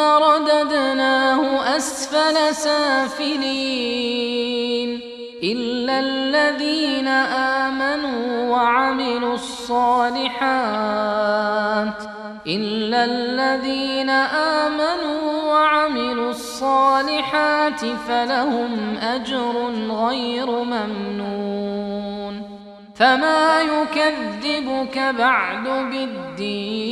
رددناه أسفل سافلين إلا الذين آمنوا وعملوا الصالحات إلا الذين آمنوا وعملوا الصالحات فلهم أجر غير ممنون فما يكذبك بعد بالدين